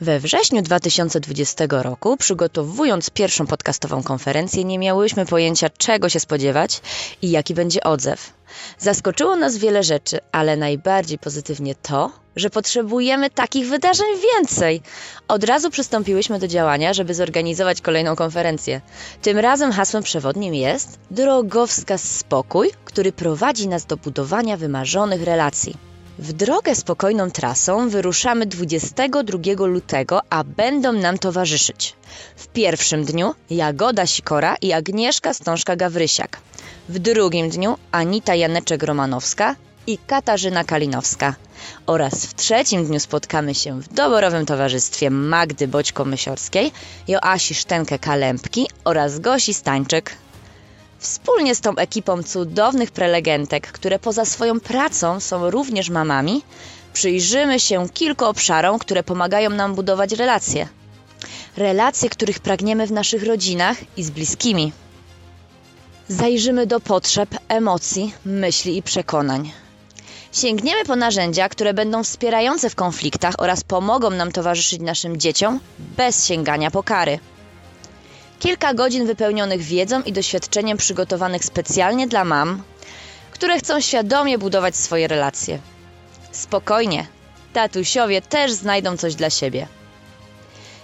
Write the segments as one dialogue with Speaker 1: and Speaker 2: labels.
Speaker 1: We wrześniu 2020 roku, przygotowując pierwszą podcastową konferencję, nie miałyśmy pojęcia, czego się spodziewać i jaki będzie odzew. Zaskoczyło nas wiele rzeczy, ale najbardziej pozytywnie to, że potrzebujemy takich wydarzeń więcej. Od razu przystąpiłyśmy do działania, żeby zorganizować kolejną konferencję. Tym razem hasłem przewodnim jest drogowskaz spokój, który prowadzi nas do budowania wymarzonych relacji. W drogę spokojną trasą wyruszamy 22 lutego, a będą nam towarzyszyć. W pierwszym dniu Jagoda Sikora i Agnieszka Stążka-Gawrysiak. W drugim dniu Anita Janeczek-Romanowska i Katarzyna Kalinowska. Oraz w trzecim dniu spotkamy się w doborowym towarzystwie Magdy Boćko-Mysiorskiej, Joasi Sztenkę-Kalempki oraz Gosi Stańczyk. Wspólnie z tą ekipą cudownych prelegentek, które poza swoją pracą są również mamami, przyjrzymy się kilku obszarom, które pomagają nam budować relacje. Relacje, których pragniemy w naszych rodzinach i z bliskimi. Zajrzymy do potrzeb, emocji, myśli i przekonań. Sięgniemy po narzędzia, które będą wspierające w konfliktach oraz pomogą nam towarzyszyć naszym dzieciom bez sięgania po kary. Kilka godzin wypełnionych wiedzą i doświadczeniem przygotowanych specjalnie dla mam, które chcą świadomie budować swoje relacje. Spokojnie, tatusiowie też znajdą coś dla siebie.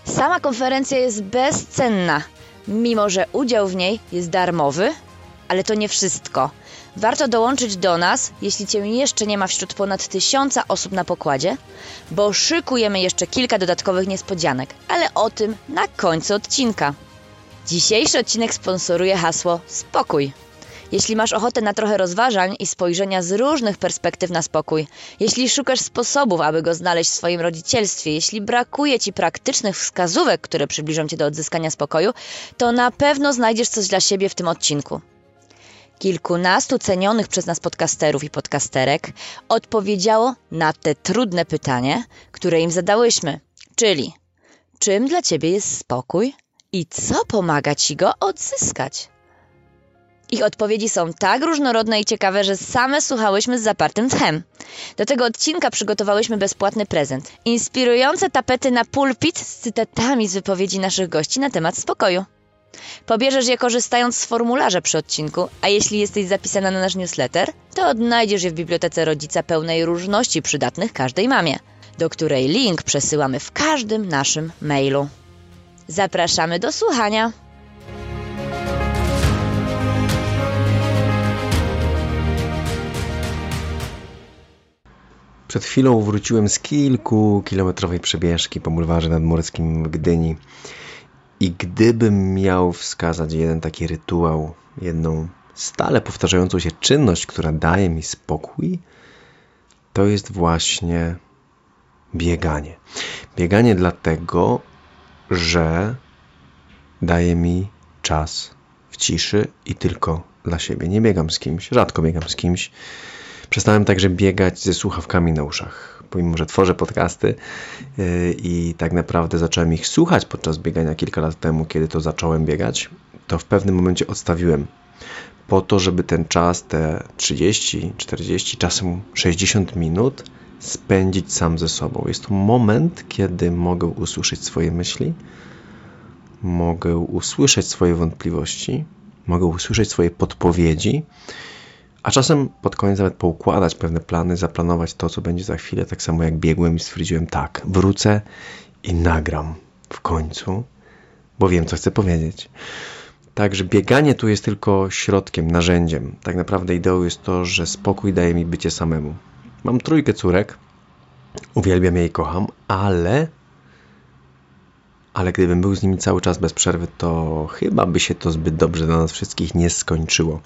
Speaker 1: Sama konferencja jest bezcenna, mimo że udział w niej jest darmowy, ale to nie wszystko. Warto dołączyć do nas, jeśli Cię jeszcze nie ma wśród ponad tysiąca osób na pokładzie, bo szykujemy jeszcze kilka dodatkowych niespodzianek, ale o tym na końcu odcinka. Dzisiejszy odcinek sponsoruje hasło Spokój. Jeśli masz ochotę na trochę rozważań i spojrzenia z różnych perspektyw na spokój, jeśli szukasz sposobów, aby go znaleźć w swoim rodzicielstwie, jeśli brakuje ci praktycznych wskazówek, które przybliżą cię do odzyskania spokoju, to na pewno znajdziesz coś dla siebie w tym odcinku. Kilkunastu cenionych przez nas podcasterów i podcasterek odpowiedziało na te trudne pytanie, które im zadałyśmy, czyli czym dla ciebie jest spokój? I co pomaga ci go odzyskać? Ich odpowiedzi są tak różnorodne i ciekawe, że same słuchałyśmy z zapartym tchem. Do tego odcinka przygotowałyśmy bezpłatny prezent. Inspirujące tapety na pulpit z cytatami z wypowiedzi naszych gości na temat spokoju. Pobierzesz je korzystając z formularza przy odcinku, a jeśli jesteś zapisana na nasz newsletter, to odnajdziesz je w bibliotece rodzica pełnej różności przydatnych każdej mamie, do której link przesyłamy w każdym naszym mailu. Zapraszamy do słuchania.
Speaker 2: Przed chwilą wróciłem z kilkukilometrowej przebieżki po bulwarze nadmorskim w Gdyni. I gdybym miał wskazać jeden taki rytuał, jedną stale powtarzającą się czynność, która daje mi spokój, to jest właśnie bieganie. Bieganie dlatego, że daje mi czas w ciszy i tylko dla siebie. Nie biegam z kimś, rzadko biegam z kimś. Przestałem także biegać ze słuchawkami na uszach, pomimo że tworzę podcasty yy, i tak naprawdę zacząłem ich słuchać podczas biegania kilka lat temu, kiedy to zacząłem biegać, to w pewnym momencie odstawiłem po to, żeby ten czas, te 30, 40, czasem 60 minut spędzić sam ze sobą. Jest to moment, kiedy mogę usłyszeć swoje myśli, mogę usłyszeć swoje wątpliwości, mogę usłyszeć swoje podpowiedzi, a czasem pod koniec nawet poukładać pewne plany, zaplanować to, co będzie za chwilę, tak samo jak biegłem i stwierdziłem, tak, wrócę i nagram w końcu, bo wiem, co chcę powiedzieć. Także bieganie tu jest tylko środkiem, narzędziem. Tak naprawdę ideą jest to, że spokój daje mi bycie samemu. Mam trójkę córek, uwielbiam je i kocham, ale ale gdybym był z nimi cały czas bez przerwy, to chyba by się to zbyt dobrze dla nas wszystkich nie skończyło.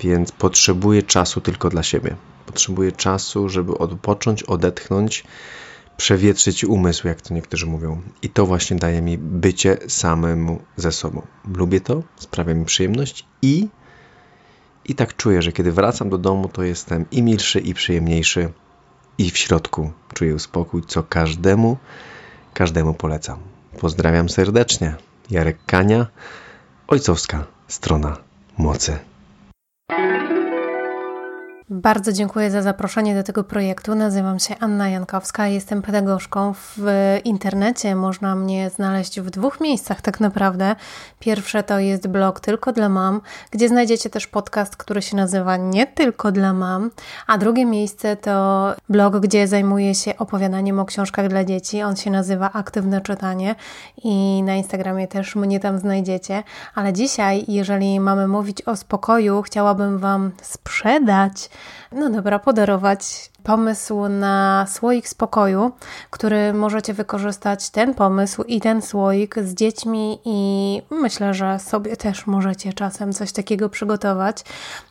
Speaker 2: Więc potrzebuję czasu tylko dla siebie. Potrzebuję czasu, żeby odpocząć, odetchnąć, przewietrzyć umysł, jak to niektórzy mówią. I to właśnie daje mi bycie samemu ze sobą. Lubię to, sprawia mi przyjemność i i tak czuję, że kiedy wracam do domu, to jestem i milszy, i przyjemniejszy, i w środku czuję spokój, co każdemu, każdemu polecam. Pozdrawiam serdecznie. Jarek Kania, ojcowska strona mocy.
Speaker 3: Bardzo dziękuję za zaproszenie do tego projektu. Nazywam się Anna Jankowska, jestem pedagogzką w internecie. Można mnie znaleźć w dwóch miejscach tak naprawdę. Pierwsze to jest blog Tylko dla Mam, gdzie znajdziecie też podcast, który się nazywa Nie Tylko dla Mam, a drugie miejsce to blog, gdzie zajmuję się opowiadaniem o książkach dla dzieci. On się nazywa Aktywne Czytanie i na Instagramie też mnie tam znajdziecie. Ale dzisiaj, jeżeli mamy mówić o spokoju, chciałabym Wam sprzedać no dobra, podarować pomysł na słoik spokoju, który możecie wykorzystać ten pomysł i ten słoik z dziećmi i myślę, że sobie też możecie czasem coś takiego przygotować.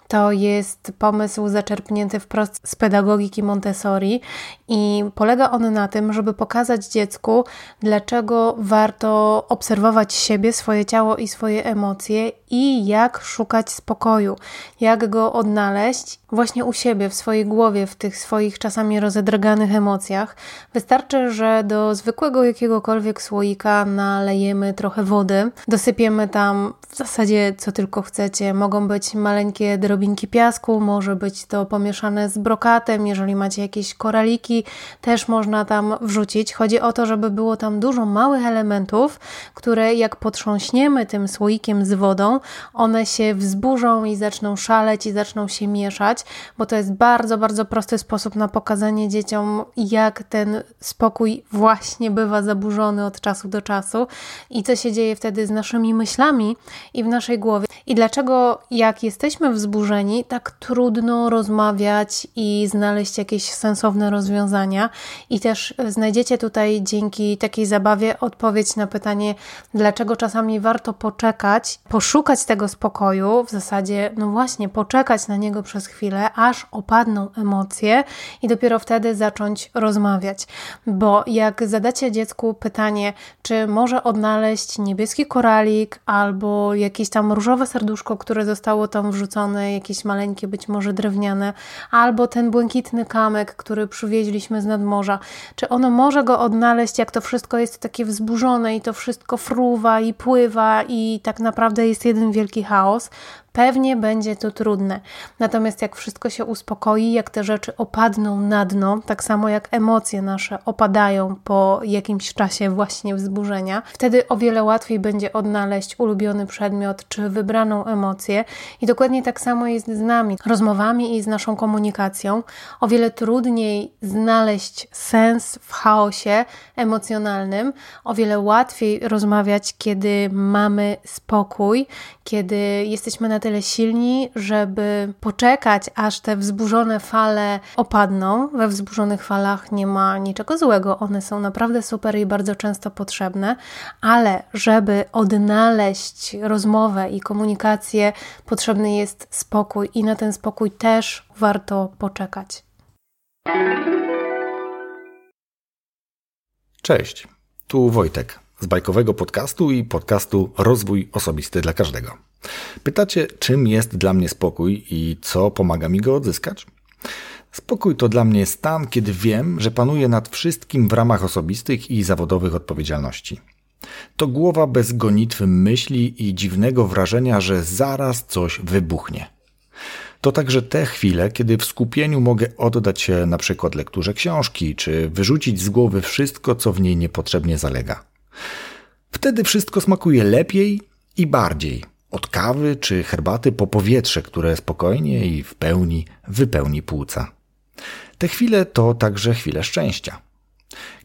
Speaker 3: To jest pomysł zaczerpnięty wprost z pedagogiki Montessori i polega on na tym, żeby pokazać dziecku, dlaczego warto obserwować siebie, swoje ciało i swoje emocje i jak szukać spokoju, jak go odnaleźć właśnie u siebie, w swojej głowie, w tych swoich czasami rozedrganych emocjach. Wystarczy, że do zwykłego jakiegokolwiek słoika nalejemy trochę wody, dosypiemy tam w zasadzie co tylko chcecie. Mogą być maleńkie drobinki piasku, może być to pomieszane z brokatem, jeżeli macie jakieś koraliki, też można tam wrzucić. Chodzi o to, żeby było tam dużo małych elementów, które jak potrząśniemy tym słoikiem z wodą, one się wzburzą i zaczną szaleć i zaczną się mieszać, bo to jest bardzo, bardzo prosty sposób na pokazanie dzieciom, jak ten spokój właśnie bywa zaburzony od czasu do czasu i co się dzieje wtedy z naszymi myślami i w naszej głowie. I dlaczego, jak jesteśmy wzburzeni, tak trudno rozmawiać i znaleźć jakieś sensowne rozwiązania. I też znajdziecie tutaj dzięki takiej zabawie odpowiedź na pytanie, dlaczego czasami warto poczekać, poszukać tego spokoju, w zasadzie, no właśnie, poczekać na niego przez chwilę, aż opadną emocje i dopiero wtedy zacząć rozmawiać. Bo jak zadacie dziecku pytanie, czy może odnaleźć niebieski koralik albo jakieś tam różowe serduszko, które zostało tam wrzucone, jakieś maleńkie, być może drewniane, albo ten błękitny kamek, który przywieźliśmy z nadmorza, czy ono może go odnaleźć, jak to wszystko jest takie wzburzone i to wszystko fruwa i pływa i tak naprawdę jest jeden wielki chaos, Pewnie będzie to trudne. Natomiast jak wszystko się uspokoi, jak te rzeczy opadną na dno, tak samo jak emocje nasze opadają po jakimś czasie właśnie wzburzenia, wtedy o wiele łatwiej będzie odnaleźć ulubiony przedmiot czy wybraną emocję. I dokładnie tak samo jest z nami, rozmowami i z naszą komunikacją. O wiele trudniej znaleźć sens w chaosie emocjonalnym, o wiele łatwiej rozmawiać, kiedy mamy spokój, kiedy jesteśmy na tyle silni, żeby poczekać, aż te wzburzone fale opadną. We wzburzonych falach nie ma niczego złego, one są naprawdę super i bardzo często potrzebne, ale żeby odnaleźć rozmowę i komunikację, potrzebny jest spokój i na ten spokój też warto poczekać.
Speaker 4: Cześć, tu Wojtek z bajkowego podcastu i podcastu Rozwój Osobisty dla Każdego. Pytacie, czym jest dla mnie spokój i co pomaga mi go odzyskać? Spokój to dla mnie stan, kiedy wiem, że panuję nad wszystkim w ramach osobistych i zawodowych odpowiedzialności. To głowa bez gonitwy myśli i dziwnego wrażenia, że zaraz coś wybuchnie. To także te chwile, kiedy w skupieniu mogę oddać się na przykład lekturze książki, czy wyrzucić z głowy wszystko, co w niej niepotrzebnie zalega. Wtedy wszystko smakuje lepiej i bardziej od kawy czy herbaty po powietrze, które spokojnie i w pełni wypełni płuca. Te chwile to także chwile szczęścia.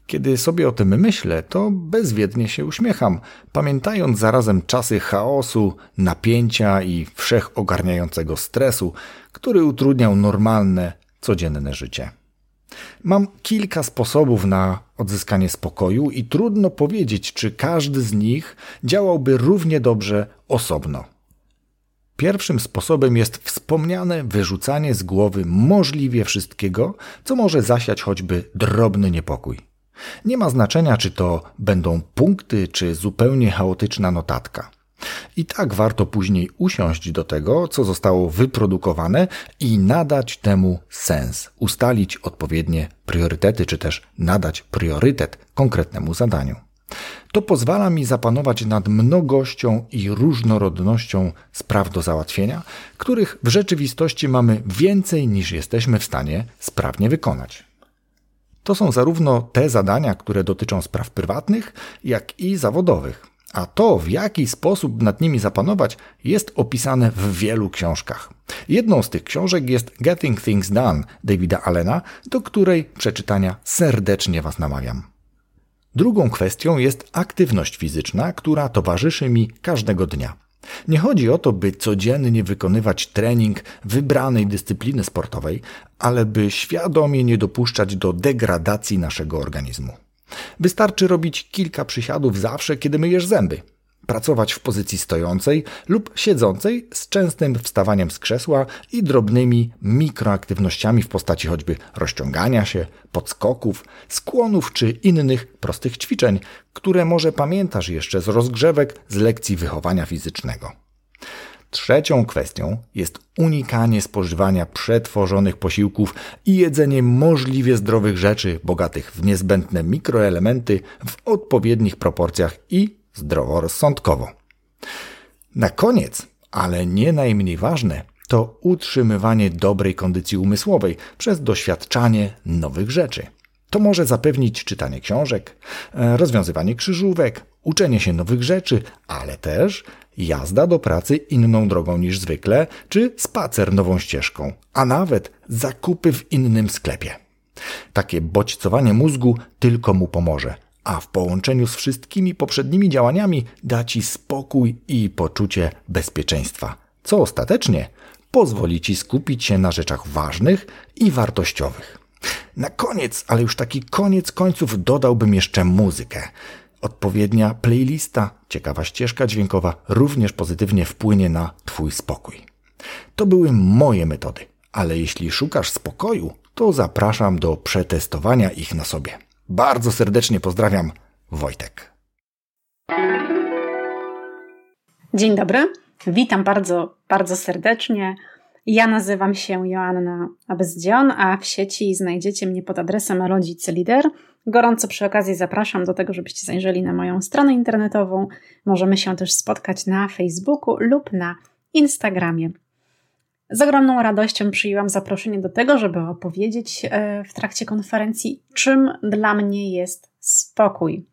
Speaker 4: Kiedy sobie o tym myślę, to bezwiednie się uśmiecham, pamiętając zarazem czasy chaosu, napięcia i wszechogarniającego stresu, który utrudniał normalne, codzienne życie. Mam kilka sposobów na odzyskanie spokoju i trudno powiedzieć, czy każdy z nich działałby równie dobrze osobno. Pierwszym sposobem jest wspomniane wyrzucanie z głowy możliwie wszystkiego, co może zasiać choćby drobny niepokój. Nie ma znaczenia, czy to będą punkty, czy zupełnie chaotyczna notatka. I tak warto później usiąść do tego, co zostało wyprodukowane i nadać temu sens, ustalić odpowiednie priorytety, czy też nadać priorytet konkretnemu zadaniu. To pozwala mi zapanować nad mnogością i różnorodnością spraw do załatwienia, których w rzeczywistości mamy więcej niż jesteśmy w stanie sprawnie wykonać. To są zarówno te zadania, które dotyczą spraw prywatnych, jak i zawodowych. A to, w jaki sposób nad nimi zapanować, jest opisane w wielu książkach. Jedną z tych książek jest Getting Things Done Davida Allena, do której przeczytania serdecznie Was namawiam. Drugą kwestią jest aktywność fizyczna, która towarzyszy mi każdego dnia. Nie chodzi o to, by codziennie wykonywać trening wybranej dyscypliny sportowej, ale by świadomie nie dopuszczać do degradacji naszego organizmu. Wystarczy robić kilka przysiadów zawsze, kiedy myjesz zęby. Pracować w pozycji stojącej lub siedzącej z częstym wstawaniem z krzesła i drobnymi mikroaktywnościami w postaci choćby rozciągania się, podskoków, skłonów czy innych prostych ćwiczeń, które może pamiętasz jeszcze z rozgrzewek z lekcji wychowania fizycznego. Trzecią kwestią jest unikanie spożywania przetworzonych posiłków i jedzenie możliwie zdrowych rzeczy, bogatych w niezbędne mikroelementy w odpowiednich proporcjach i zdroworozsądkowo. Na koniec, ale nie najmniej ważne, to utrzymywanie dobrej kondycji umysłowej przez doświadczanie nowych rzeczy. To może zapewnić czytanie książek, e, rozwiązywanie krzyżówek, uczenie się nowych rzeczy, ale też jazda do pracy inną drogą niż zwykle, czy spacer nową ścieżką, a nawet zakupy w innym sklepie. Takie bodźcowanie mózgu tylko mu pomoże, a w połączeniu z wszystkimi poprzednimi działaniami da ci spokój i poczucie bezpieczeństwa, co ostatecznie pozwoli ci skupić się na rzeczach ważnych i wartościowych. Na koniec, ale już taki koniec końców dodałbym jeszcze muzykę. Odpowiednia playlista, ciekawa ścieżka dźwiękowa również pozytywnie wpłynie na Twój spokój. To były moje metody, ale jeśli szukasz spokoju, to zapraszam do przetestowania ich na sobie. Bardzo serdecznie pozdrawiam, Wojtek.
Speaker 5: Dzień dobry, witam bardzo, bardzo serdecznie. Ja nazywam się Joanna Abezdzion, a w sieci znajdziecie mnie pod adresem Rodzic Lider. Gorąco przy okazji zapraszam do tego, żebyście zajrzeli na moją stronę internetową. Możemy się też spotkać na Facebooku lub na Instagramie. Z ogromną radością przyjęłam zaproszenie do tego, żeby opowiedzieć e, w trakcie konferencji, czym dla mnie jest spokój.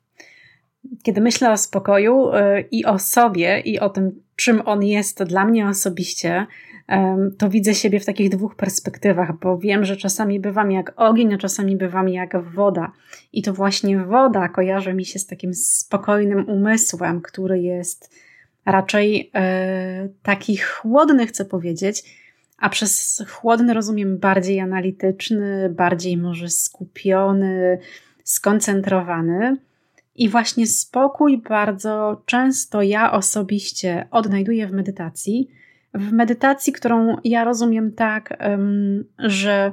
Speaker 5: Kiedy myślę o spokoju e, i o sobie, i o tym, czym on jest dla mnie osobiście, to widzę siebie w takich dwóch perspektywach, bo wiem, że czasami bywam jak ogień, a czasami bywam jak woda. I to właśnie woda kojarzy mi się z takim spokojnym umysłem, który jest raczej e, taki chłodny, chcę powiedzieć, a przez chłodny rozumiem bardziej analityczny, bardziej może skupiony, skoncentrowany. I właśnie spokój bardzo często ja osobiście odnajduję w medytacji w medytacji, którą ja rozumiem tak, że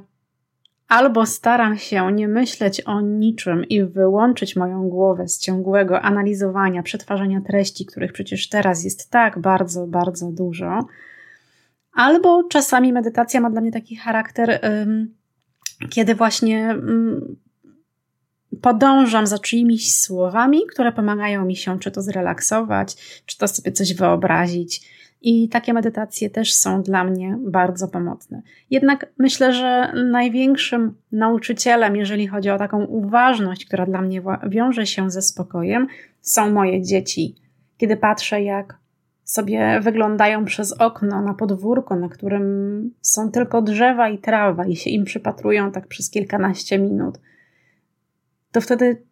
Speaker 5: albo staram się nie myśleć o niczym i wyłączyć moją głowę z ciągłego analizowania, przetwarzania treści, których przecież teraz jest tak bardzo, bardzo dużo, albo czasami medytacja ma dla mnie taki charakter, kiedy właśnie podążam za czyimiś słowami, które pomagają mi się czy to zrelaksować, czy to sobie coś wyobrazić i takie medytacje też są dla mnie bardzo pomocne. Jednak myślę, że największym nauczycielem, jeżeli chodzi o taką uważność, która dla mnie wiąże się ze spokojem, są moje dzieci. Kiedy patrzę, jak sobie wyglądają przez okno na podwórko, na którym są tylko drzewa i trawa, i się im przypatrują tak przez kilkanaście minut, to wtedy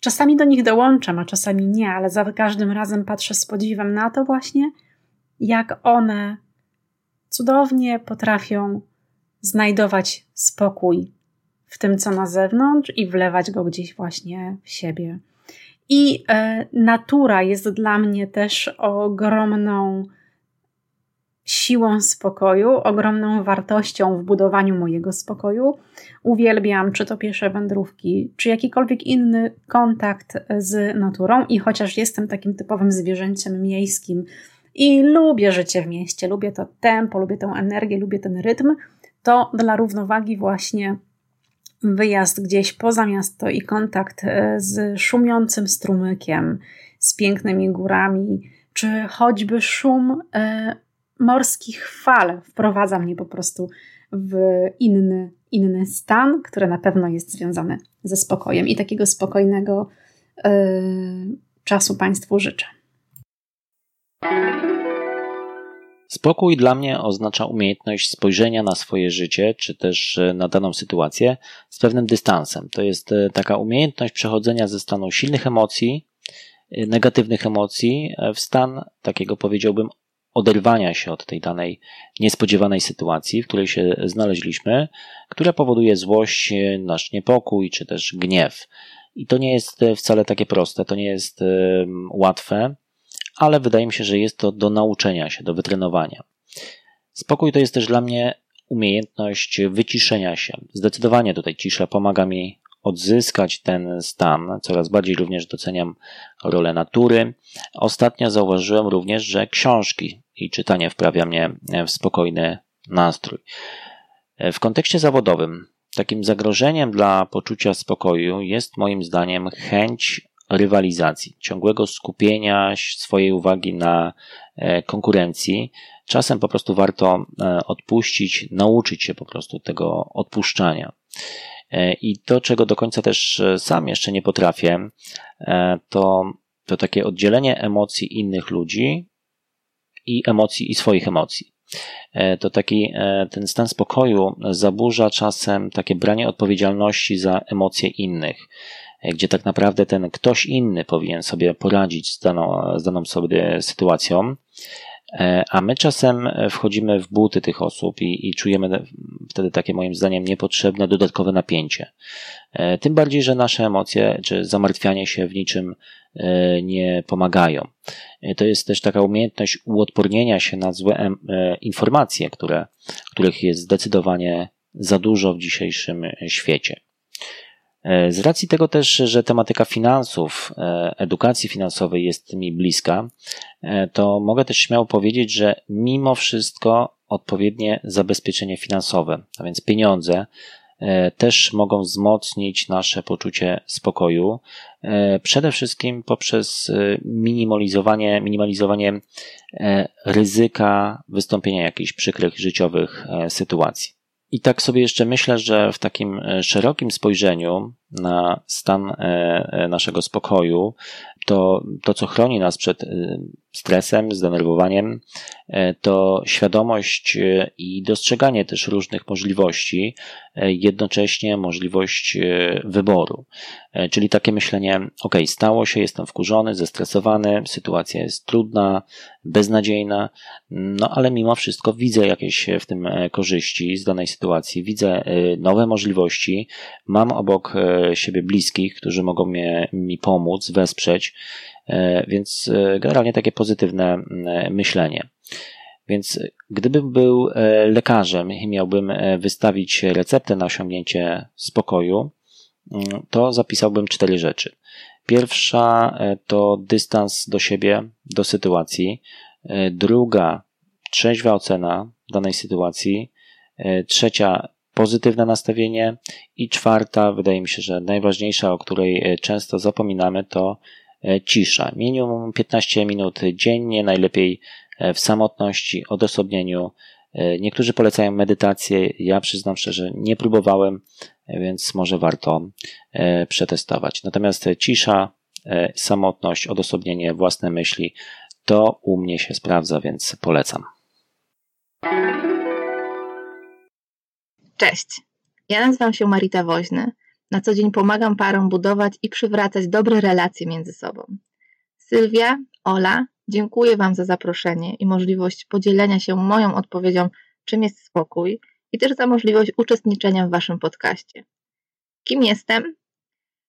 Speaker 5: czasami do nich dołączam, a czasami nie, ale za każdym razem patrzę z podziwem na to właśnie, jak one cudownie potrafią znajdować spokój w tym, co na zewnątrz i wlewać go gdzieś właśnie w siebie. I e, natura jest dla mnie też ogromną siłą spokoju, ogromną wartością w budowaniu mojego spokoju. Uwielbiam, czy to piesze wędrówki, czy jakikolwiek inny kontakt z naturą, i chociaż jestem takim typowym zwierzęciem miejskim, i lubię życie w mieście, lubię to tempo, lubię tę energię, lubię ten rytm, to dla równowagi właśnie wyjazd gdzieś poza miasto i kontakt e, z szumiącym strumykiem, z pięknymi górami, czy choćby szum e, morskich fal wprowadza mnie po prostu w inny, inny stan, który na pewno jest związany ze spokojem i takiego spokojnego czasu Państwu życzę.
Speaker 6: Spokój dla mnie oznacza umiejętność spojrzenia na swoje życie, czy też e, na daną sytuację z pewnym dystansem. To jest e, taka umiejętność przechodzenia ze stanu silnych emocji, e, negatywnych emocji, w stan takiego powiedziałbym oderwania się od tej danej niespodziewanej sytuacji, w której się znaleźliśmy, która powoduje złość, nasz niepokój, czy też gniew. I to nie jest wcale takie proste, to nie jest łatwe ale wydaje mi się, że jest to do nauczenia się, do wytrenowania. Spokój to jest też dla mnie umiejętność wyciszenia się. Zdecydowanie tutaj cisza pomaga mi odzyskać ten stan. Coraz bardziej również doceniam rolę natury. Ostatnio zauważyłem również, że książki i czytanie wprawia mnie w spokojny nastrój. W kontekście zawodowym takim zagrożeniem dla poczucia spokoju jest moim zdaniem chęć rywalizacji, ciągłego skupienia swojej uwagi na e, konkurencji. Czasem po prostu warto e, odpuścić, nauczyć się po prostu tego odpuszczania. E, I to, czego do końca też sam jeszcze nie potrafię, to, to takie oddzielenie emocji innych ludzi i emocji i swoich emocji. To taki ten stan spokoju zaburza czasem takie branie odpowiedzialności za emocje innych gdzie tak naprawdę ten ktoś inny powinien sobie poradzić z daną, z daną sobie sytuacją, e, a my czasem wchodzimy w buty tych osób i, i czujemy wtedy takie moim zdaniem niepotrzebne dodatkowe napięcie. E, tym bardziej, że nasze emocje czy zamartwianie się w niczym e, nie pomagają. To jest też taka umiejętność uodpornienia się na złe informacje, które, których jest zdecydowanie za dużo w dzisiejszym świecie. E, z racji tego też, że tematyka finansów, e, edukacji finansowej jest mi bliska, e, to mogę też śmiało powiedzieć, że mimo wszystko odpowiednie zabezpieczenie finansowe, a więc pieniądze, też mogą wzmocnić nasze poczucie spokoju, przede wszystkim poprzez minimalizowanie, minimalizowanie ryzyka wystąpienia jakichś przykrych życiowych sytuacji. I tak sobie jeszcze myślę, że w takim szerokim spojrzeniu na stan e, e, naszego spokoju, to, to co chroni nas przed stresem, zdenerwowaniem, to świadomość i dostrzeganie też różnych możliwości, jednocześnie możliwość wyboru. Czyli takie myślenie, ok, stało się, jestem wkurzony, zestresowany, sytuacja jest trudna, beznadziejna, no ale mimo wszystko widzę jakieś w tym korzyści z danej sytuacji, widzę nowe możliwości, mam obok siebie bliskich, którzy mogą mnie, mi pomóc, wesprzeć, e, więc e, generalnie takie pozytywne myślenie. Więc gdybym był e, lekarzem i miałbym wystawić receptę na osiągnięcie spokoju, to zapisałbym cztery rzeczy. Pierwsza to dystans do siebie, do sytuacji. Druga, trzeźwa ocena danej sytuacji. Trzecia, pozytywne nastawienie i czwarta, wydaje mi się, że najważniejsza, o której e, często zapominamy, to e, cisza. Minimum 15 minut dziennie, najlepiej e, w samotności, odosobnieniu. Niektórzy polecają medytację, ja przyznam szczerze, nie próbowałem, więc może warto przetestować. Natomiast cisza, samotność, odosobnienie, własne myśli, to u mnie się sprawdza, więc polecam.
Speaker 7: Cześć, ja nazywam się Marita Woźny. Na co dzień pomagam parom budować i przywracać dobre relacje między sobą. Sylwia, Ola, dziękuję Wam za zaproszenie i możliwość podzielenia się moją odpowiedzią, czym jest spokój, i też za możliwość uczestniczenia w Waszym podcaście. Kim jestem?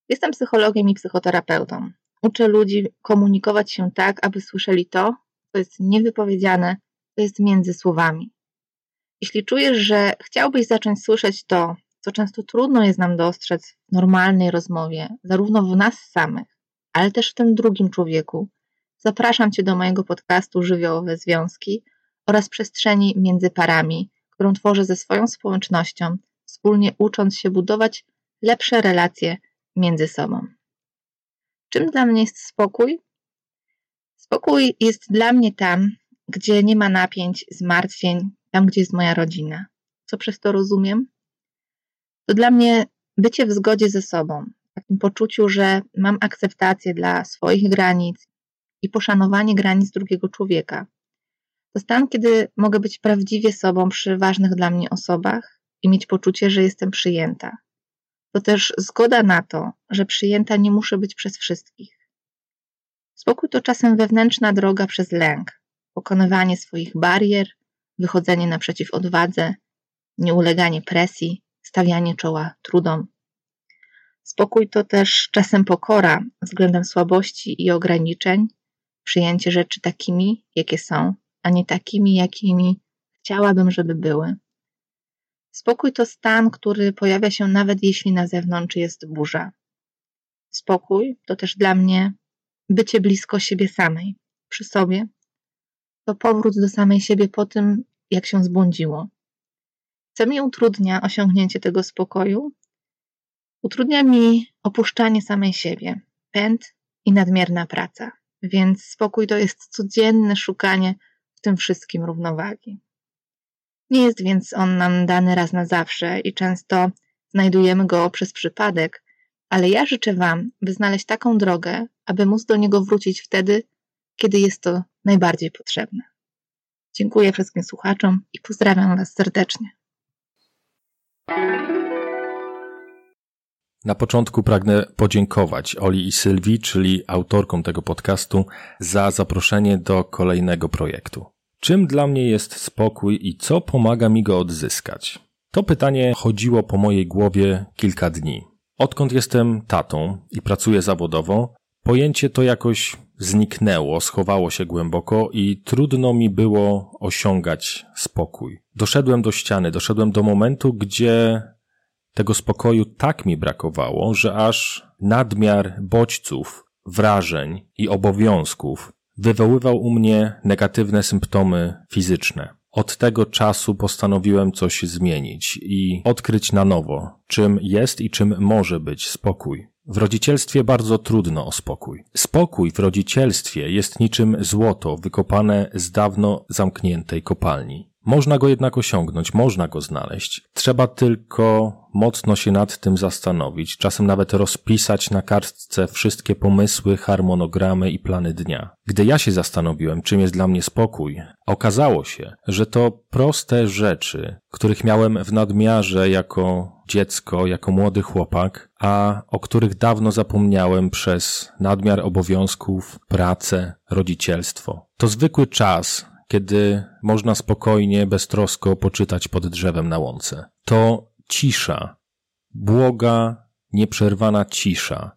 Speaker 7: Jestem psychologiem i psychoterapeutą. Uczę ludzi komunikować się tak, aby słyszeli to, co jest niewypowiedziane, co jest między słowami. Jeśli czujesz, że chciałbyś zacząć słyszeć to, co często trudno jest nam dostrzec w normalnej rozmowie, zarówno w nas samych, ale też w tym drugim człowieku, zapraszam Cię do mojego podcastu Żywiołowe Związki oraz przestrzeni między parami, którą tworzę ze swoją społecznością, wspólnie ucząc się budować lepsze relacje między sobą. Czym dla mnie jest spokój? Spokój jest dla mnie tam, gdzie nie ma napięć, zmartwień, tam, gdzie jest moja rodzina. Co przez to rozumiem? To dla mnie bycie w zgodzie ze sobą, w takim poczuciu, że mam akceptację dla swoich granic i poszanowanie granic drugiego człowieka. To stan, kiedy mogę być prawdziwie sobą przy ważnych dla mnie osobach i mieć poczucie, że jestem przyjęta. To też zgoda na to, że przyjęta nie muszę być przez wszystkich. Spokój to czasem wewnętrzna droga przez lęk, pokonywanie swoich barier, wychodzenie naprzeciw odwadze, nieuleganie presji, stawianie czoła trudom. Spokój to też czasem pokora względem słabości i ograniczeń, przyjęcie rzeczy takimi, jakie są, a nie takimi, jakimi chciałabym, żeby były. Spokój to stan, który pojawia się nawet jeśli na zewnątrz jest burza. Spokój to też dla mnie bycie blisko siebie samej, przy sobie. To powrót do samej siebie po tym, jak się zbłądziło. Co mi utrudnia osiągnięcie tego spokoju? Utrudnia mi opuszczanie samej siebie, pęd i nadmierna praca. Więc spokój to jest codzienne szukanie w tym wszystkim równowagi. Nie jest więc on nam dany raz na zawsze i często znajdujemy go przez przypadek, ale ja życzę Wam, by znaleźć taką drogę, aby móc do niego wrócić wtedy, kiedy jest to najbardziej potrzebne. Dziękuję wszystkim słuchaczom i pozdrawiam Was serdecznie.
Speaker 8: Na początku pragnę podziękować Oli i Sylwii, czyli autorkom tego podcastu, za zaproszenie do kolejnego projektu. Czym dla mnie jest spokój i co pomaga mi go odzyskać? To pytanie chodziło po mojej głowie kilka dni. Odkąd jestem tatą i pracuję zawodowo, pojęcie to jakoś zniknęło, schowało się głęboko i trudno mi było osiągać spokój. Doszedłem do ściany, doszedłem do momentu, gdzie tego spokoju tak mi brakowało, że aż nadmiar bodźców, wrażeń i obowiązków wywoływał u mnie negatywne symptomy fizyczne. Od tego czasu postanowiłem coś zmienić i odkryć na nowo, czym jest i czym może być spokój. W rodzicielstwie bardzo trudno o spokój. Spokój w rodzicielstwie jest niczym złoto wykopane z dawno zamkniętej kopalni. Można go jednak osiągnąć, można go znaleźć. Trzeba tylko mocno się nad tym zastanowić, czasem nawet rozpisać na kartce wszystkie pomysły, harmonogramy i plany dnia. Gdy ja się zastanowiłem, czym jest dla mnie spokój, okazało się, że to proste rzeczy, których miałem w nadmiarze jako dziecko, jako młody chłopak, a o których dawno zapomniałem przez nadmiar obowiązków, pracę, rodzicielstwo. To zwykły czas, kiedy można spokojnie, beztrosko poczytać pod drzewem na łące. To cisza, błoga, nieprzerwana cisza,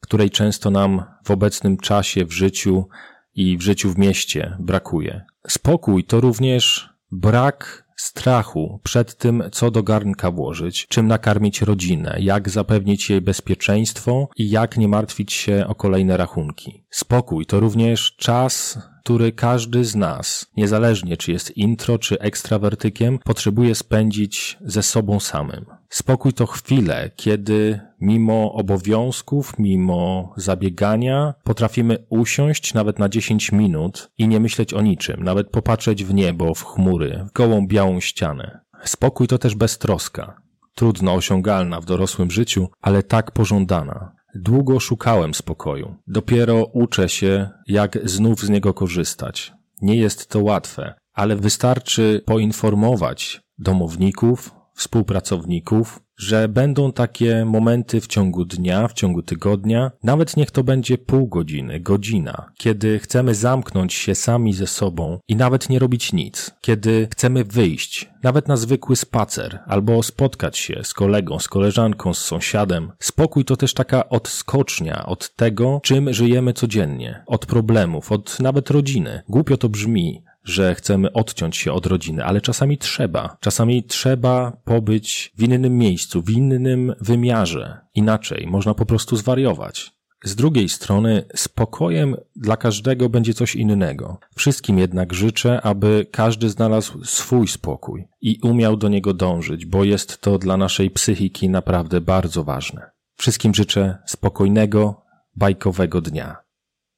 Speaker 8: której często nam w obecnym czasie w życiu i w życiu w mieście brakuje. Spokój to również brak strachu przed tym, co do garnka włożyć, czym nakarmić rodzinę, jak zapewnić jej bezpieczeństwo i jak nie martwić się o kolejne rachunki. Spokój to również czas który każdy z nas, niezależnie czy jest intro czy ekstrawertykiem, potrzebuje spędzić ze sobą samym. Spokój to chwile, kiedy mimo obowiązków, mimo zabiegania, potrafimy usiąść nawet na 10 minut i nie myśleć o niczym, nawet popatrzeć w niebo, w chmury, w gołą białą ścianę. Spokój to też beztroska, trudno osiągalna w dorosłym życiu, ale tak pożądana. Długo szukałem spokoju. Dopiero uczę się, jak znów z niego korzystać. Nie jest to łatwe, ale wystarczy poinformować domowników, współpracowników, że będą takie momenty w ciągu dnia, w ciągu tygodnia, nawet niech to będzie pół godziny, godzina, kiedy chcemy zamknąć się sami ze sobą i nawet nie robić nic, kiedy chcemy wyjść, nawet na zwykły spacer, albo spotkać się z kolegą, z koleżanką, z sąsiadem. Spokój to też taka odskocznia od tego, czym żyjemy codziennie, od problemów, od nawet rodziny. Głupio to brzmi, że chcemy odciąć się od rodziny, ale czasami trzeba. Czasami trzeba pobyć w innym miejscu, w innym wymiarze. Inaczej można po prostu zwariować. Z drugiej strony, spokojem dla każdego będzie coś innego. Wszystkim jednak życzę, aby każdy znalazł swój spokój i umiał do niego dążyć, bo jest to dla naszej psychiki naprawdę bardzo ważne. Wszystkim życzę spokojnego, bajkowego dnia.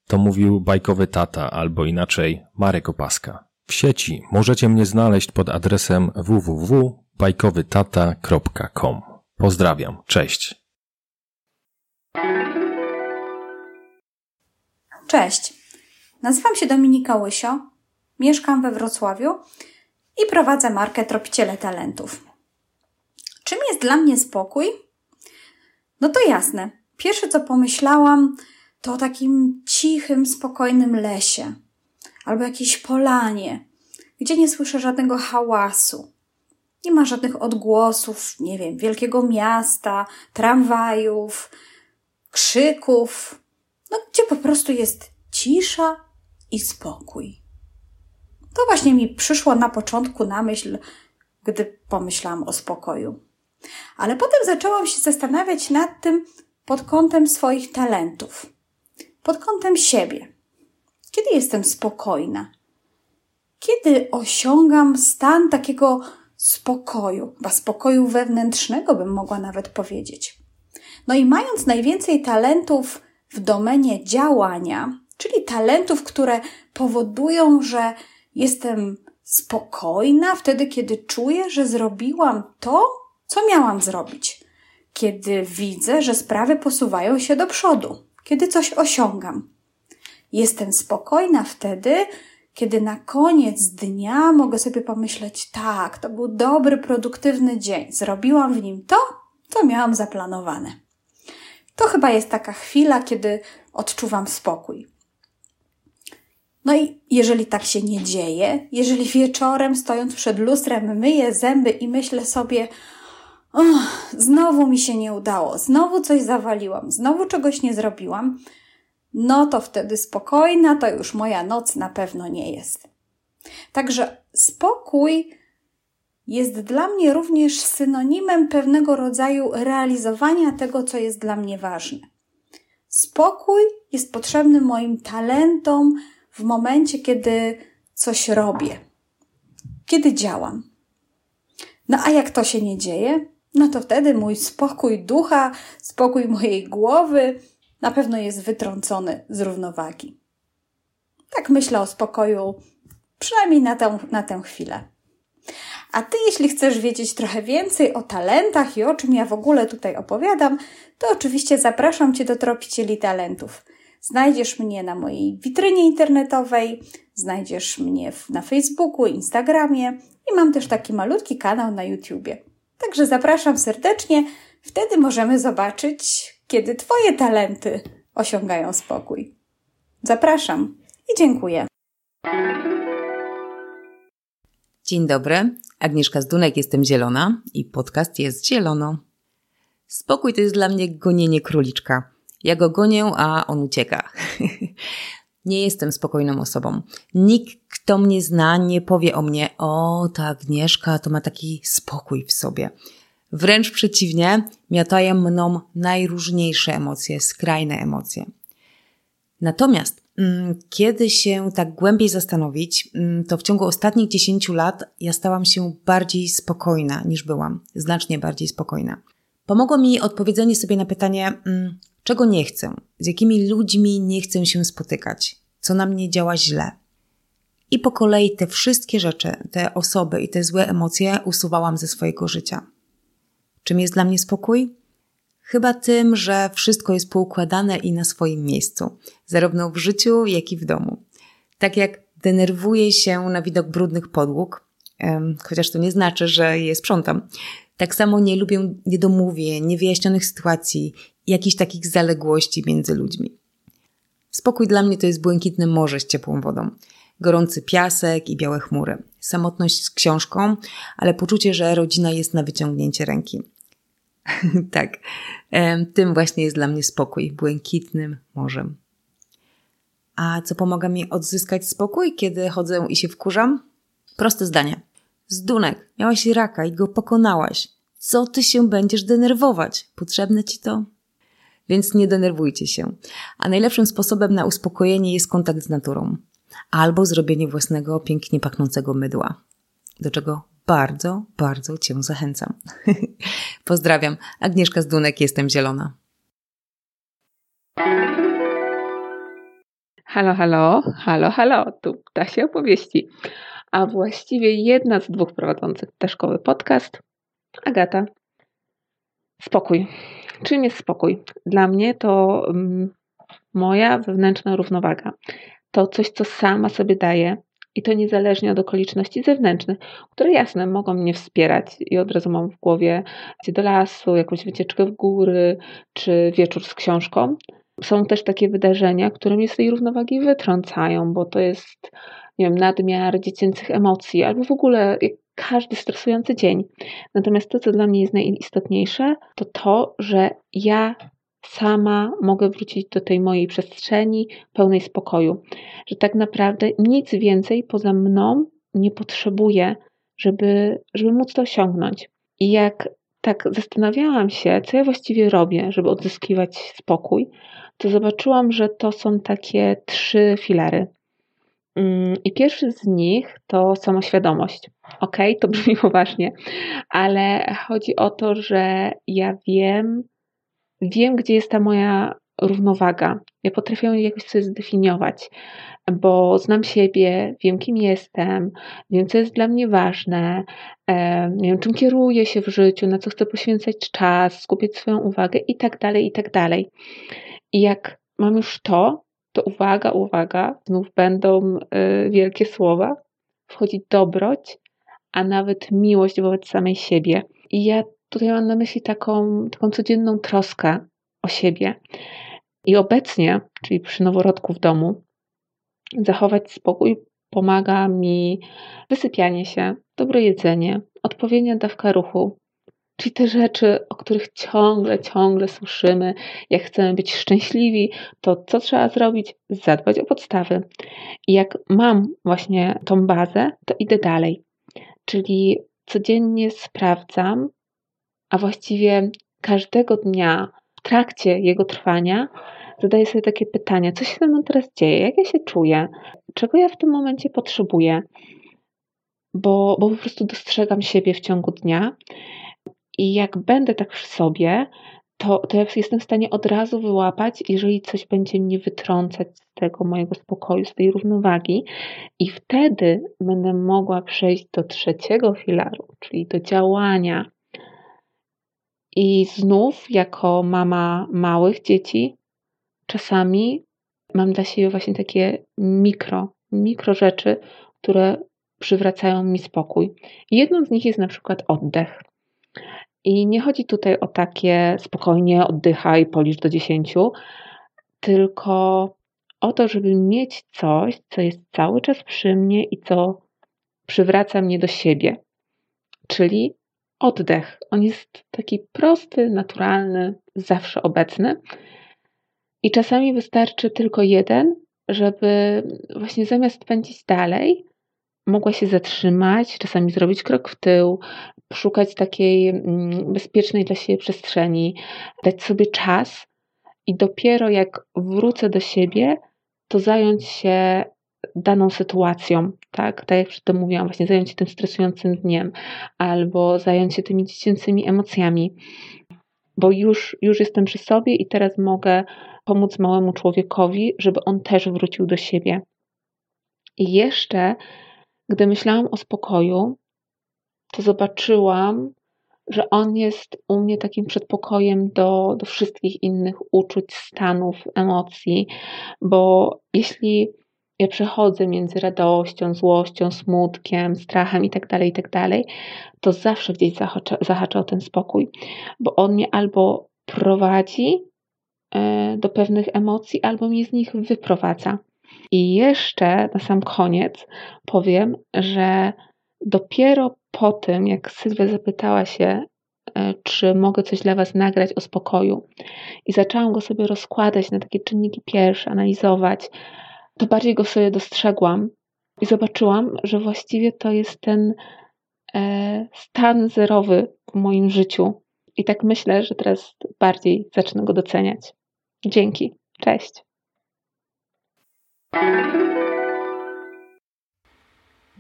Speaker 8: To mówił bajkowy tata, albo inaczej Marek Opaska. W sieci możecie mnie znaleźć pod adresem www.bajkowytata.com. Pozdrawiam, cześć.
Speaker 9: Cześć, nazywam się Dominika Łysio, mieszkam we Wrocławiu i prowadzę markę Tropiciele Talentów. Czym jest dla mnie spokój? No to jasne. Pierwsze co pomyślałam, to takim cichym, spokojnym lesie albo jakiejś polanie, gdzie nie słyszę żadnego hałasu. Nie ma żadnych odgłosów, nie wiem, wielkiego miasta, tramwajów, krzyków, no gdzie po prostu jest cisza i spokój. To właśnie mi przyszło na początku na myśl, gdy pomyślałam o spokoju. Ale potem zaczęłam się zastanawiać nad tym pod kątem swoich talentów, pod kątem siebie. Kiedy jestem spokojna? Kiedy osiągam stan takiego spokoju, chyba spokoju wewnętrznego, bym mogła nawet powiedzieć. No i mając najwięcej talentów w domenie działania, czyli talentów, które powodują, że jestem spokojna wtedy, kiedy czuję, że zrobiłam to, co miałam zrobić. Kiedy widzę, że sprawy posuwają się do przodu, kiedy coś osiągam. Jestem spokojna wtedy, kiedy na koniec dnia mogę sobie pomyśleć: tak, to był dobry, produktywny dzień, zrobiłam w nim to, co miałam zaplanowane. To chyba jest taka chwila, kiedy odczuwam spokój. No i jeżeli tak się nie dzieje, jeżeli wieczorem stojąc przed lustrem myję zęby i myślę sobie, znowu mi się nie udało, znowu coś zawaliłam, znowu czegoś nie zrobiłam, no to wtedy spokojna to już moja noc na pewno nie jest. Także spokój jest dla mnie również synonimem pewnego rodzaju realizowania tego, co jest dla mnie ważne. Spokój jest potrzebny moim talentom w momencie, kiedy coś robię, kiedy działam. No a jak to się nie dzieje, no to wtedy mój spokój ducha, spokój mojej głowy na pewno jest wytrącony z równowagi. Tak myślę o spokoju, przynajmniej na tę, na tę chwilę. A ty, jeśli chcesz wiedzieć trochę więcej o talentach i o czym ja w ogóle tutaj opowiadam, to oczywiście zapraszam Cię do Tropicieli Talentów. Znajdziesz mnie na mojej witrynie internetowej, znajdziesz mnie na Facebooku, Instagramie i mam też taki malutki kanał na YouTubie. Także zapraszam serdecznie, wtedy możemy zobaczyć, kiedy Twoje talenty osiągają spokój. Zapraszam i dziękuję.
Speaker 10: Dzień dobry, Agnieszka Zdunek, jestem Zielona i podcast jest Zielono. Spokój to jest dla mnie gonienie króliczka. Ja go gonię, a on ucieka. nie jestem spokojną osobą. Nikt, kto mnie zna, nie powie o mnie, o ta Agnieszka to ma taki spokój w sobie. Wręcz przeciwnie, miatają mną najróżniejsze emocje, skrajne emocje. Natomiast mm, kiedy się tak głębiej zastanowić, mm, to w ciągu ostatnich 10 lat ja stałam się bardziej spokojna niż byłam, znacznie bardziej spokojna. Pomogło mi odpowiedzenie sobie na pytanie, mm, czego nie chcę, z jakimi ludźmi nie chcę się spotykać, co na mnie działa źle. I po kolei te wszystkie rzeczy, te osoby i te złe emocje usuwałam ze swojego życia. Czym jest dla mnie spokój? Chyba tym, że wszystko jest poukładane i na swoim miejscu, zarówno w życiu, jak i w domu. Tak jak denerwuję się na widok brudnych podłóg, chociaż to nie znaczy, że je sprzątam. Tak samo nie lubię niedomówień, niewyjaśnionych sytuacji, jakichś takich zaległości między ludźmi. Spokój dla mnie to jest błękitne morze z ciepłą wodą, gorący piasek i białe chmury, samotność z książką, ale poczucie, że rodzina jest na wyciągnięcie ręki. tak, tym właśnie jest dla mnie spokój, błękitnym morzem. A co pomaga mi odzyskać spokój, kiedy chodzę i się wkurzam? Proste zdanie. Zdunek, miałaś raka i go pokonałaś. Co ty się będziesz denerwować? Potrzebne ci to?
Speaker 11: więc nie denerwujcie się. A najlepszym sposobem na uspokojenie jest kontakt z naturą albo zrobienie własnego pięknie pachnącego mydła, do czego bardzo, bardzo Cię zachęcam. Pozdrawiam. Agnieszka Zdunek, jestem zielona.
Speaker 12: Halo, halo, halo, halo, tu ptasie opowieści. A właściwie jedna z dwóch prowadzących Ptaszkowy podcast, Agata. Spokój. Czym jest spokój? Dla mnie to um, moja wewnętrzna równowaga. To coś, co sama sobie daję i to niezależnie od okoliczności zewnętrznych, które jasne mogą mnie wspierać i od razu mam w głowie idzie do lasu, jakąś wycieczkę w góry czy wieczór z książką. Są też takie wydarzenia, które mnie z tej równowagi wytrącają, bo to jest nie wiem, nadmiar dziecięcych emocji albo w ogóle każdy stresujący dzień. Natomiast to, co dla mnie jest najistotniejsze, to to, że ja sama mogę wrócić do tej mojej przestrzeni pełnej spokoju. Że tak naprawdę nic więcej poza mną nie potrzebuję, żeby, żeby móc to osiągnąć. I jak tak zastanawiałam się, co ja właściwie robię, żeby odzyskiwać spokój, to zobaczyłam, że to są takie trzy filary. Mm, I pierwszy z nich to samoświadomość. Ok, to brzmi poważnie, ale chodzi o to, że ja wiem, wiem, gdzie jest ta moja równowaga. Ja potrafię ją jakoś sobie zdefiniować, bo znam siebie, wiem, kim jestem, wiem, co jest dla mnie ważne, wiem, czym kieruję się w życiu, na co chcę poświęcać czas, skupiać swoją uwagę i tak dalej, i tak dalej. I jak mam już to, to uwaga, uwaga, znów będą y, wielkie słowa, wchodzi dobroć, a nawet miłość wobec samej siebie. I ja tutaj mam na myśli taką, taką codzienną troskę o siebie. I obecnie, czyli przy noworodku w domu, zachować spokój pomaga mi wysypianie się, dobre jedzenie, odpowiednia dawka ruchu, Czyli te rzeczy, o których ciągle, ciągle słyszymy, jak chcemy być szczęśliwi, to co trzeba zrobić? Zadbać o podstawy. I jak mam właśnie tą bazę, to idę dalej. Czyli codziennie sprawdzam, a właściwie każdego dnia w trakcie jego trwania zadaję sobie takie pytania: co się ze mną teraz dzieje, jak ja się czuję, czego ja w tym momencie potrzebuję, bo, bo po prostu dostrzegam siebie w ciągu dnia i jak będę tak w sobie, to, to ja jestem w stanie od razu wyłapać, jeżeli coś będzie mnie wytrącać z tego mojego spokoju, z tej równowagi, i wtedy będę mogła przejść do trzeciego filaru, czyli do działania. I znów, jako mama małych dzieci, czasami mam dla siebie właśnie takie mikro, mikro rzeczy, które przywracają mi spokój. Jedną z nich jest na przykład oddech. I nie chodzi tutaj o takie spokojnie oddychaj, policz do dziesięciu, tylko o to, żeby mieć coś, co jest cały czas przy mnie i co przywraca mnie do siebie. Czyli oddech. On jest taki prosty, naturalny, zawsze obecny. I czasami wystarczy tylko jeden, żeby właśnie zamiast pędzić dalej, mogła się zatrzymać, czasami zrobić krok w tył, szukać takiej mm, bezpiecznej dla siebie przestrzeni, dać sobie czas i dopiero jak wrócę do siebie, to zająć się daną sytuacją, tak? Tak jak przedtem mówiłam, właśnie zająć się tym stresującym dniem albo zająć się tymi dziecięcymi emocjami, bo już, już jestem przy sobie i teraz mogę pomóc małemu człowiekowi, żeby on też wrócił do siebie. I jeszcze, gdy myślałam o spokoju, to zobaczyłam, że on jest u mnie takim przedpokojem do, do wszystkich innych uczuć, stanów, emocji, bo jeśli ja przechodzę między radością, złością, smutkiem, strachem itd., tak itd., tak to zawsze gdzieś zahacza, zahacza o ten spokój, bo on mnie albo prowadzi e, do pewnych emocji, albo mnie z nich wyprowadza. I jeszcze na sam koniec powiem, że dopiero po tym, jak Sylwia zapytała się, e, czy mogę coś dla Was nagrać o spokoju, i zaczęłam go sobie rozkładać na takie czynniki pierwsze, analizować, to bardziej go sobie dostrzegłam i zobaczyłam, że właściwie to jest ten e, stan zerowy w moim życiu. I tak myślę, że teraz bardziej zacznę go doceniać. Dzięki. Cześć.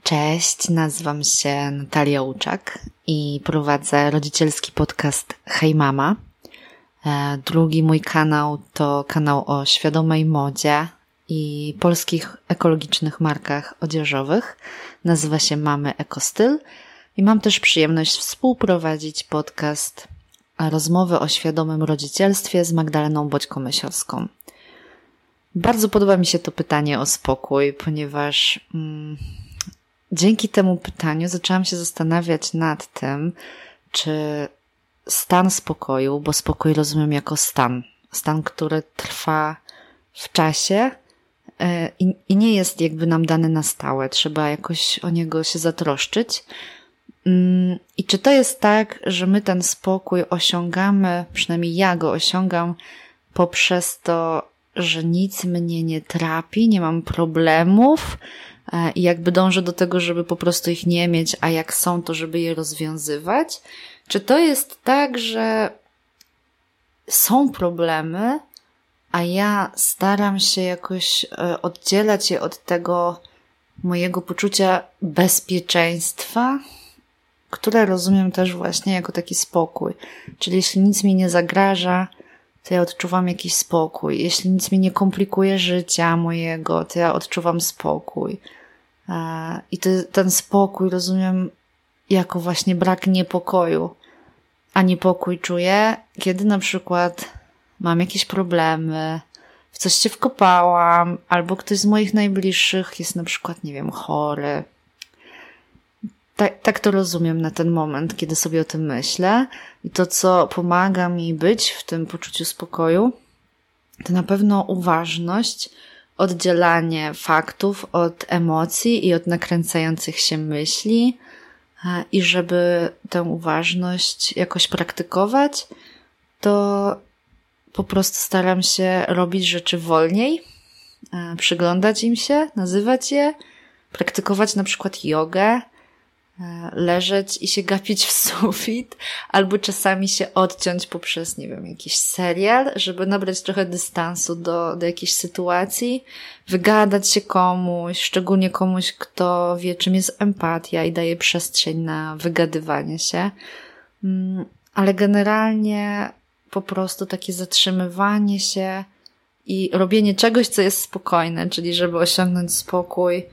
Speaker 11: Cześć, nazywam się Natalia Łuczak i prowadzę rodzicielski podcast Hej Mama. E, drugi mój kanał to kanał o świadomej modzie i polskich ekologicznych markach odzieżowych. Nazywa się Mamy Ekostyl i mam też przyjemność współprowadzić podcast Rozmowy o świadomym rodzicielstwie z Magdaleną Boćko-Mysiowską. Bardzo podoba mi się to pytanie o spokój, ponieważ mm, dzięki temu pytaniu zaczęłam się zastanawiać nad tym, czy stan spokoju, bo spokój rozumiem jako stan, stan, który trwa w czasie e, i, i nie jest jakby nam dany na stałe, trzeba jakoś o niego się zatroszczyć. Mm, I czy to jest tak, że my ten spokój osiągamy, przynajmniej ja go osiągam poprzez to, że nic mnie nie trapi, nie mam problemów e, i jakby dążę do tego, żeby po prostu ich nie mieć, a jak są, to żeby je rozwiązywać? Czy to jest tak, że są problemy, a ja staram się jakoś e, oddzielać je od tego mojego poczucia bezpieczeństwa, które rozumiem też właśnie jako taki spokój. Czyli jeśli nic mi nie zagraża, to ja odczuwam jakiś spokój. Jeśli nic mi nie komplikuje życia mojego, to ja odczuwam spokój. E, I ten spokój rozumiem jako właśnie brak niepokoju. A niepokój czuję, kiedy na przykład mam jakieś problemy, w coś się wkopałam, albo ktoś z moich najbliższych jest na przykład, nie wiem, chory. Tak, tak to rozumiem na ten moment, kiedy sobie o tym myślę. I to, co pomaga mi być w tym poczuciu spokoju, to na pewno uważność, oddzielanie faktów od emocji i od nakręcających się myśli, i żeby tę uważność jakoś praktykować, to po prostu staram się robić rzeczy wolniej, przyglądać im się, nazywać je, praktykować na przykład jogę, E, leżeć i się gapić w sufit, albo czasami się odciąć poprzez, nie wiem, jakiś serial, żeby nabrać trochę dystansu do, do jakiejś sytuacji, wygadać się komuś, szczególnie komuś, kto wie, czym jest empatia i daje przestrzeń na wygadywanie się. Mm, ale generalnie po prostu takie zatrzymywanie się i robienie czegoś, co jest spokojne, czyli żeby osiągnąć spokój,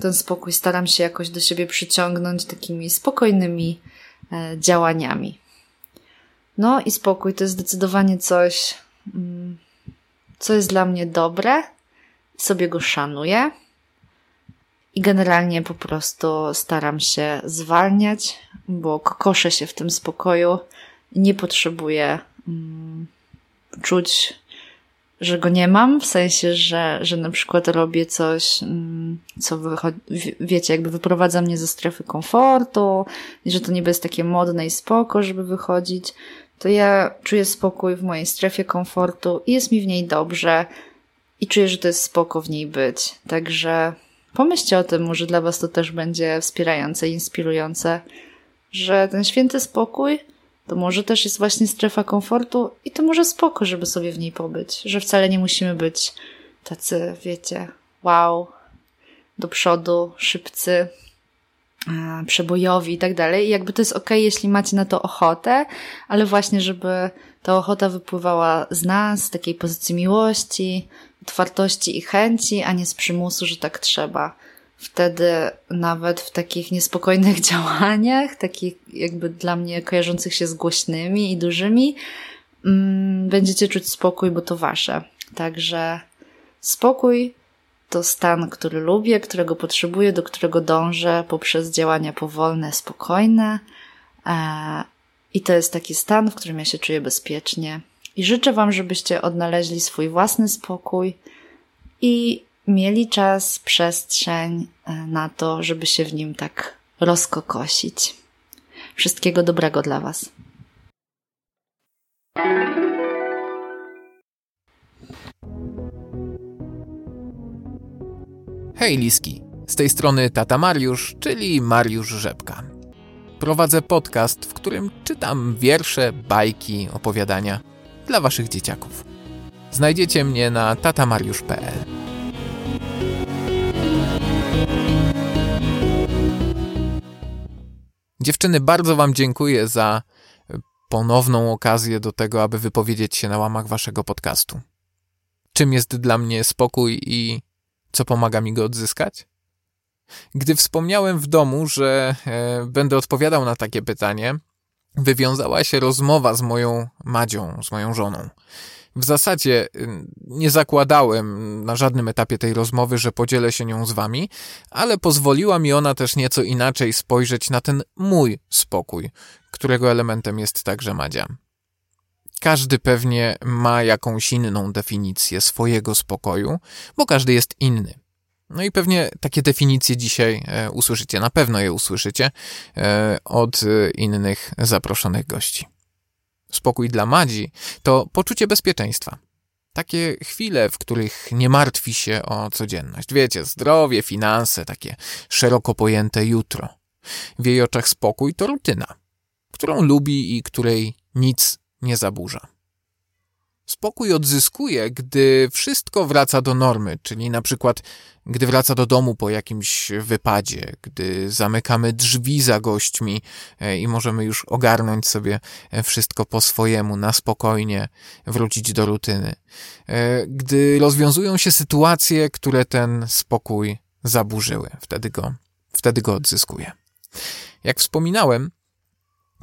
Speaker 11: ten spokój staram się jakoś do siebie przyciągnąć takimi spokojnymi e, działaniami. No i spokój to jest zdecydowanie coś, mm, co jest dla mnie dobre, sobie go szanuję i generalnie po prostu staram się zwalniać, bo koszę się w tym spokoju nie potrzebuję mm, czuć że go nie mam, w sensie, że, że na przykład robię coś, mm, co wychodzi, wiecie, jakby wyprowadza mnie ze strefy komfortu i że to niby jest takie modne i spoko, żeby wychodzić, to ja czuję spokój w mojej strefie komfortu i jest mi w niej dobrze i czuję, że to jest spoko w niej być. Także pomyślcie o tym, może dla Was to też będzie wspierające, inspirujące, że ten święty spokój to może też jest właśnie strefa komfortu i to może spoko, żeby sobie w niej pobyć, że wcale nie musimy być tacy, wiecie, wow, do przodu, szybcy, przebojowi i tak dalej. I jakby to jest ok, jeśli macie na to ochotę, ale właśnie, żeby ta ochota wypływała z nas, z takiej pozycji miłości, otwartości i chęci, a nie z przymusu, że tak trzeba wtedy nawet w takich niespokojnych działaniach, takich jakby dla mnie kojarzących się z głośnymi i dużymi, mm, będziecie czuć spokój, bo to wasze. Także spokój to stan, który lubię, którego potrzebuję, do którego dążę poprzez działania powolne, spokojne. E, I to jest taki stan, w którym ja się czuję bezpiecznie. I życzę Wam, żebyście odnaleźli swój własny spokój i mieli czas, przestrzeń e, na to, żeby się w nim tak rozkokosić. Wszystkiego dobrego dla Was.
Speaker 13: Hej Liski, z tej strony tata Mariusz, czyli Mariusz Rzepka. Prowadzę podcast, w którym czytam wiersze, bajki, opowiadania dla Waszych dzieciaków. Znajdziecie mnie na tatamariusz.pl. Dziewczyny, bardzo Wam dziękuję za ponowną okazję do tego, aby wypowiedzieć się na łamach Waszego podcastu. Czym jest dla mnie spokój i co pomaga mi go odzyskać? Gdy wspomniałem w domu, że e, będę odpowiadał na takie pytanie, wywiązała się rozmowa z moją Madzią, z moją żoną. W zasadzie nie zakładałem na żadnym etapie tej rozmowy, że podzielę się nią z wami, ale pozwoliła mi ona też nieco inaczej spojrzeć na ten mój spokój, którego elementem jest także Madzia. Każdy pewnie ma jakąś inną definicję swojego spokoju, bo każdy jest inny. No i pewnie takie definicje dzisiaj e, usłyszycie, na pewno je usłyszycie e, od e, innych zaproszonych gości. Spokój dla Madzi to poczucie bezpieczeństwa. Takie chwile, w których nie martwi się o codzienność. Wiecie, zdrowie, finanse, takie szeroko pojęte jutro. W jej oczach spokój to rutyna, którą lubi i której nic nie zaburza. Spokój odzyskuje, gdy wszystko wraca do normy, czyli na przykład gdy wraca do domu po jakimś wypadzie, gdy zamykamy drzwi za gośćmi e, i możemy już ogarnąć sobie e, wszystko po swojemu, na spokojnie wrócić do rutyny. E, gdy rozwiązują się sytuacje, które ten spokój zaburzyły, wtedy go, wtedy go odzyskuje. Jak wspominałem,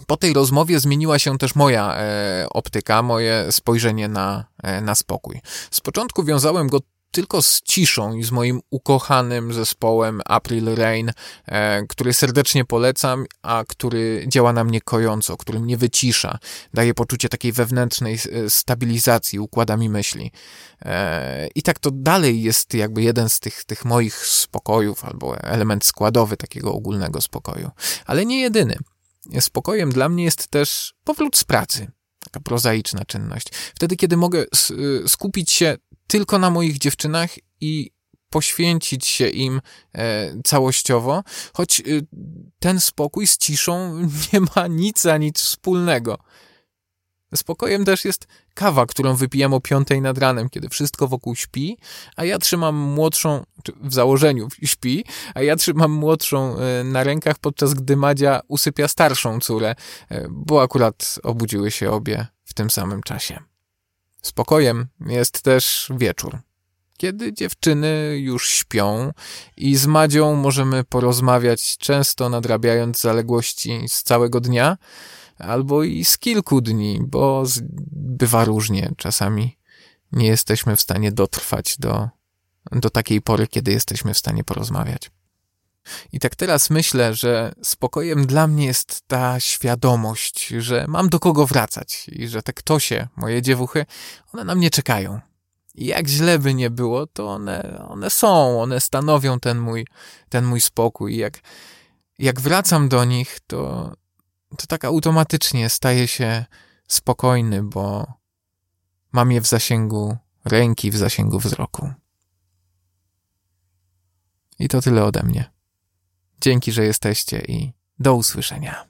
Speaker 13: po tej rozmowie zmieniła się też moja e, optyka, moje spojrzenie na, e, na spokój. Z początku wiązałem go tylko z ciszą i z moim ukochanym zespołem April Rain, e, który serdecznie polecam, a który działa na mnie kojąco, który mnie wycisza, daje poczucie takiej wewnętrznej e, stabilizacji, układa mi myśli. E, I tak to dalej jest jakby jeden z tych, tych moich spokojów, albo element składowy takiego ogólnego spokoju. Ale nie jedyny. Spokojem dla mnie jest też powrót z pracy. Taka prozaiczna czynność. Wtedy, kiedy mogę y, skupić się tylko na moich dziewczynach i poświęcić się im e, całościowo, choć y, ten spokój z ciszą nie ma nic a nic wspólnego. Spokojem też jest kawa, którą wypijam o piątej nad ranem, kiedy wszystko wokół śpi, a ja trzymam młodszą, w założeniu śpi, a ja trzymam młodszą e, na rękach, podczas gdy Madzia usypia starszą córę, e, bo akurat obudziły się obie w tym samym czasie. Spokojem jest też wieczór, kiedy dziewczyny już śpią i z Madzią możemy porozmawiać, często nadrabiając zaległości z całego dnia, albo i z kilku dni, bo bywa różnie. Czasami nie jesteśmy w stanie dotrwać do, do takiej pory, kiedy jesteśmy w stanie porozmawiać. I tak teraz myślę, że spokojem dla mnie jest ta świadomość, że mam do kogo wracać i że te ktosie, moje dziewuchy, one na mnie czekają. I jak źle by nie było, to one, one są, one stanowią ten mój, ten mój spokój. I jak, jak wracam do nich, to, to tak automatycznie staje się spokojny, bo mam je w zasięgu ręki, w zasięgu wzroku. I to tyle ode mnie. Dzięki, że jesteście i do usłyszenia.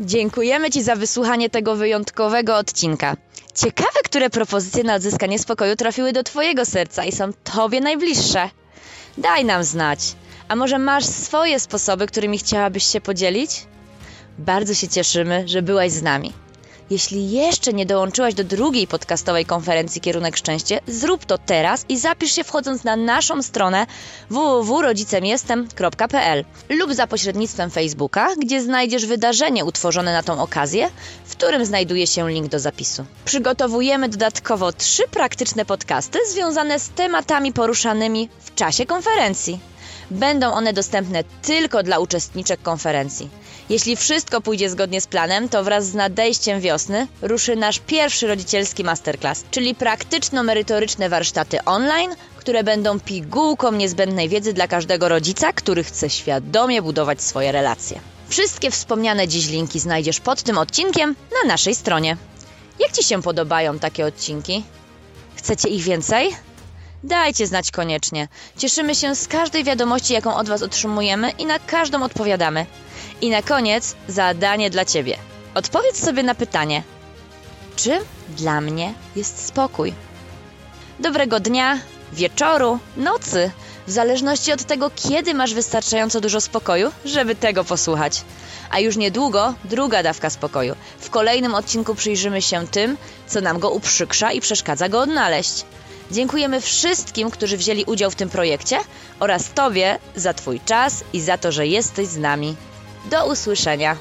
Speaker 1: Dziękujemy Ci za wysłuchanie tego wyjątkowego odcinka. Ciekawe, które propozycje na odzyskanie spokoju trafiły do Twojego serca i są Tobie najbliższe. Daj nam znać. A może masz swoje sposoby, którymi chciałabyś się podzielić? Bardzo się cieszymy, że byłaś z nami. Jeśli jeszcze nie dołączyłaś do drugiej podcastowej konferencji Kierunek Szczęście, zrób to teraz i zapisz się wchodząc na naszą stronę www.rodzicemjestem.pl lub za pośrednictwem Facebooka, gdzie znajdziesz wydarzenie utworzone na tą okazję, w którym znajduje się link do zapisu. Przygotowujemy dodatkowo trzy praktyczne podcasty związane z tematami poruszanymi w czasie konferencji. Będą one dostępne tylko dla uczestniczek konferencji. Jeśli wszystko pójdzie zgodnie z planem, to wraz z nadejściem wiosny ruszy nasz pierwszy rodzicielski masterclass, czyli praktyczno-merytoryczne warsztaty online, które będą pigułką niezbędnej wiedzy dla każdego rodzica, który chce świadomie budować swoje relacje. Wszystkie wspomniane dziś linki znajdziesz pod tym odcinkiem na naszej stronie. Jak Ci się podobają takie odcinki? Chcecie ich więcej? Dajcie znać koniecznie. Cieszymy się z każdej wiadomości, jaką od Was otrzymujemy i na każdą odpowiadamy. I na koniec zadanie dla Ciebie. Odpowiedz sobie na pytanie: czym dla mnie jest spokój? Dobrego dnia, wieczoru, nocy, w zależności od tego, kiedy masz wystarczająco dużo spokoju, żeby tego posłuchać. A już niedługo druga dawka spokoju. W kolejnym odcinku przyjrzymy się tym, co nam go uprzykrza i przeszkadza go odnaleźć. Dziękujemy wszystkim, którzy wzięli udział w tym projekcie oraz Tobie za Twój czas i za to, że jesteś z nami. Do usłyszenia.